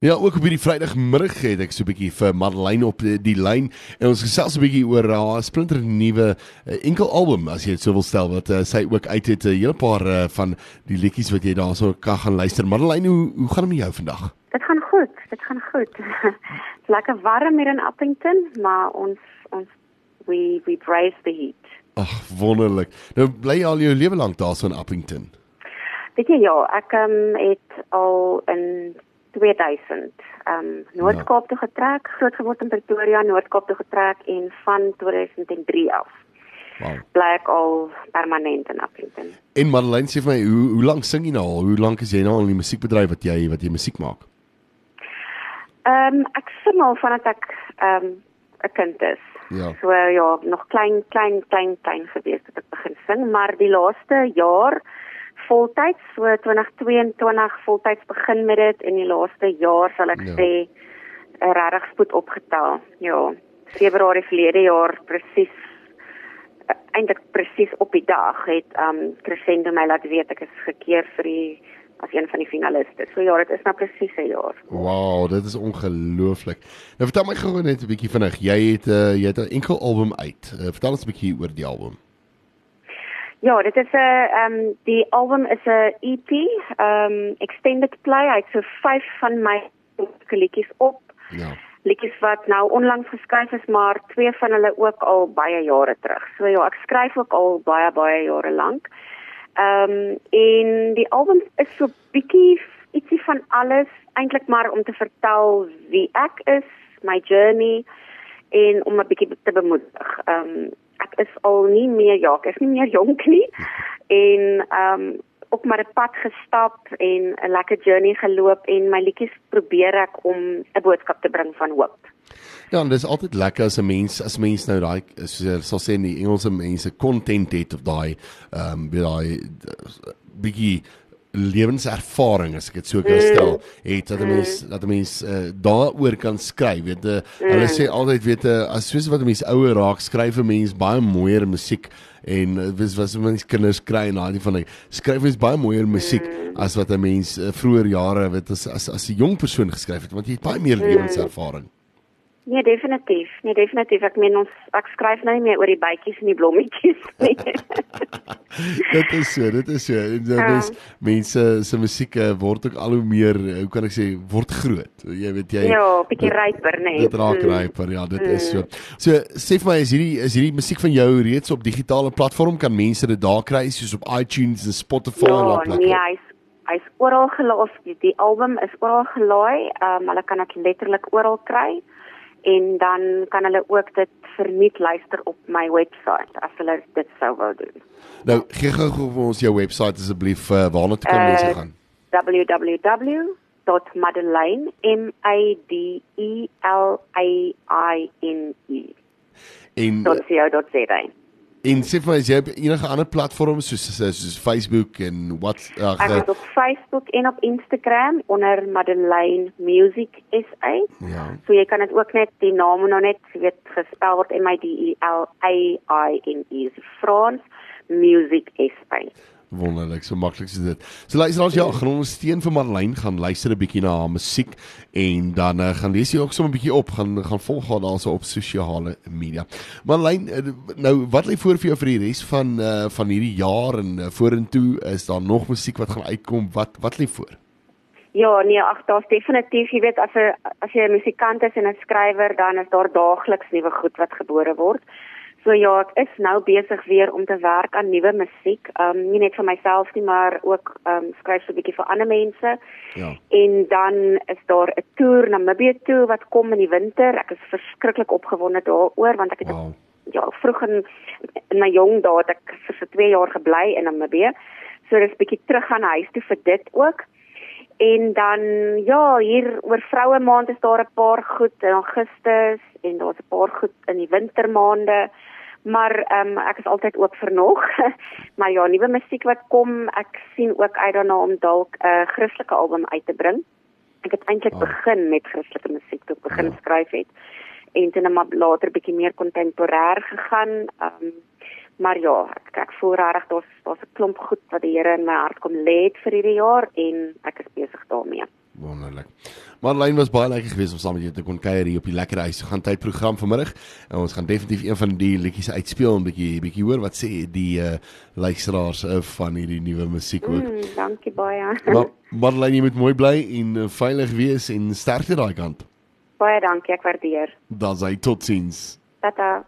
Ja, ook op hierdie Vrydagmiddag het ek so 'n bietjie vir Madeleine op die, die lyn en ons gesels 'n bietjie oor haar uh, splinter nuwe uh, enkel album as jy dit sou wil stel wat uh, sy ook uit het 'n uh, hele paar uh, van die liedjies wat jy daarso kan gaan luister. Madeleine, hoe hoe gaan dit met jou vandag? Dit gaan goed, dit gaan goed. Lekker warm hier in Appington, maar ons ons we we brace the heat. Ag, wonderlik. Nou bly jy al jou lewe lank daarso in Appington. Weet jy ja, ek um, het al in 2000 um Noord-Kaap toe getrek, grootgeword in Pretoria, Noord-Kaap toe getrek en van 2003 af. Wow. Bly ek al permanent in Appington. En Madeleine sê vir my, hoe hoe lank sing jy nou al? Hoe lank is jy nou al in die musiekbedryf wat jy wat jy musiek maak? Ehm um, ek sing al vanaf ek ehm um, 'n kind is. Ja. So ja, nog klein klein klein klein gewees het ek begin sing, maar die laaste jaar voltyds so 2022 voltyds begin met dit en die laaste jaar sal ek ja. sê 'n regtig spoed opgetel. Ja. Februarie verlede jaar presies eintlik presies op die dag het um Crescendo my laat weet ek is gekeer vir die as een van die finaliste. So ja, dit is nou presies 'n jaar. Wow, dit is ongelooflik. Nou vertel my gou net 'n bietjie vinnig. Jy het 'n uh, jy het 'n enkel album uit. Uh, vertel ons 'n bietjie oor die album. Ja, dit is 'n ehm um, die album is 'n EP, ehm um, extended play. Hy het so 5 van my liedjies op. Ja. Liedjies wat nou onlangs geskryf is, maar twee van hulle ook al baie jare terug. So ja, ek skryf ook al baie baie jare lank. Ehm um, en die album is so bietjie ietsie van alles, eintlik maar om te vertel wie ek is, my journey en om 'n bietjie te bemoedig. Ehm um, ek is al nie meer ja, ek is nie meer jonk nie en ehm um, op maar 'n pad gestap en 'n lekker journey geloop en my liedjies probeer ek om 'n boodskap te bring van hoop. Ja, en dit is altyd lekker as 'n mens as mens nou daai sal sê die Engelse mense content het of daai ehm um, daai bietjie lewenservaring as ek dit so kan stel het dat 'n mens dat 'n mens uh, daaroor kan skryf weet uh, hulle sê altyd weet uh, as soos wat 'n mens ouer raak skryf 'n mens baie mooier musiek en wys wat mense kinders kry en daai van hy skryf mens baie mooier musiek as wat 'n mens uh, vroeër jare weet as as as 'n jong persoon geskryf het want jy het baie meer lewenservaring Nee, definitief. Nee, definitief. Ek meen ons ek skryf nou nie meer oor die bytjies en die blommetjies nie. dit is so, dit is so. En ja. mens, mense se musiek eh, word ook al hoe meer, eh, hoe kan ek sê, word groot. Jy weet jy Ja, bietjie ryper, nee. Dit raak mm. ryper, ja, dit mm. is so. Mm. So, sê vir my, is hierdie is hierdie musiek van jou reeds op digitale platform kan mense dit daar kry soos op iTunes en Spotify ja, en op Nee, hy's hy's oral gelaai. Die, die album is oral gelaai. Ehm um, hulle kan dit letterlik oral kry en dan kan hulle ook dit verniet luister op my webwerf as hulle dit sou wou doen. Nou gee gou vir ons jou webwerf asseblief uh, waarna toe kan mense uh, gaan? www.madeleine m a d e l a i n e. in .co.za. En sê vir my, jy het enige ander platforms soos soos Facebook en wat ag Ek het op Facebook en op Instagram onder Madeleine Music SA. Ja. So jy kan dit ook net die naam nou net weet gespel word M I D E L A I N E. Frans Music SA wonderlik so maklik is dit. So luister ons ja, gaan ons steen vir Marlene gaan luister 'n bietjie na haar musiek en dan uh, gaan lees jy ook sommer 'n bietjie op, gaan gaan volg haar daarso op sosiale media. Marlene, uh, nou wat lê voor vir jou vir die res van uh, van hierdie jaar en uh, vorentoe is daar nog musiek wat gaan uitkom? Wat wat lê voor? Ja, nee, ag daar's definitief, jy weet as 'n as jy 'n musikant is en 'n skrywer, dan is daar daagliks nuwe goed wat gebore word. So ja, ek is nou besig weer om te werk aan nuwe musiek. Ehm um, nie net vir myself nie, maar ook ehm um, skryf so 'n bietjie vir ander mense. Ja. En dan is daar 'n toer na Namibië toe wat kom in die winter. Ek is verskriklik opgewonde daaroor want ek het wow. ja, vroeg in, in my jong dae het ek vir so 2 jaar gebly in Namibië. So dis bietjie terug gaan huis toe vir dit ook. En dan ja, hier oor vroue maand is daar 'n paar goed in Augustus en daar's 'n paar goed in die wintermaande. Maar ehm um, ek is altyd oop vir nog. maar ja, nuwe musiek wat kom, ek sien ook uit daarna om dalk 'n uh, Christelike album uit te bring. Ek het eintlik oh. begin met Christelike musiek toe begin ja. skryf het en dan maar later bietjie meer kontemporêr gegaan. Ehm um, maar ja, ek ek voel regtig daar's daar's 'n klomp goed wat die Here in my hart kom lê vir hierdie jaar en ek is besig daarmee. Wonderlik. Marlene was baie lekker geweest om saam met jou te kon kuier hier op die lekker huis. Ons gaan tyd program vanmiddag en ons gaan definitief een van die liedjies uitspeel en bietjie bietjie hoor wat sê die uh, luisteraars uh, van hierdie nuwe musiek ook. Mm, dankie baie. Maar Marlene, jy moet mooi bly en uh, veilig wees en sterkte daai kant. baie dankie, ek waardeer. Dan sê totsiens. Tata.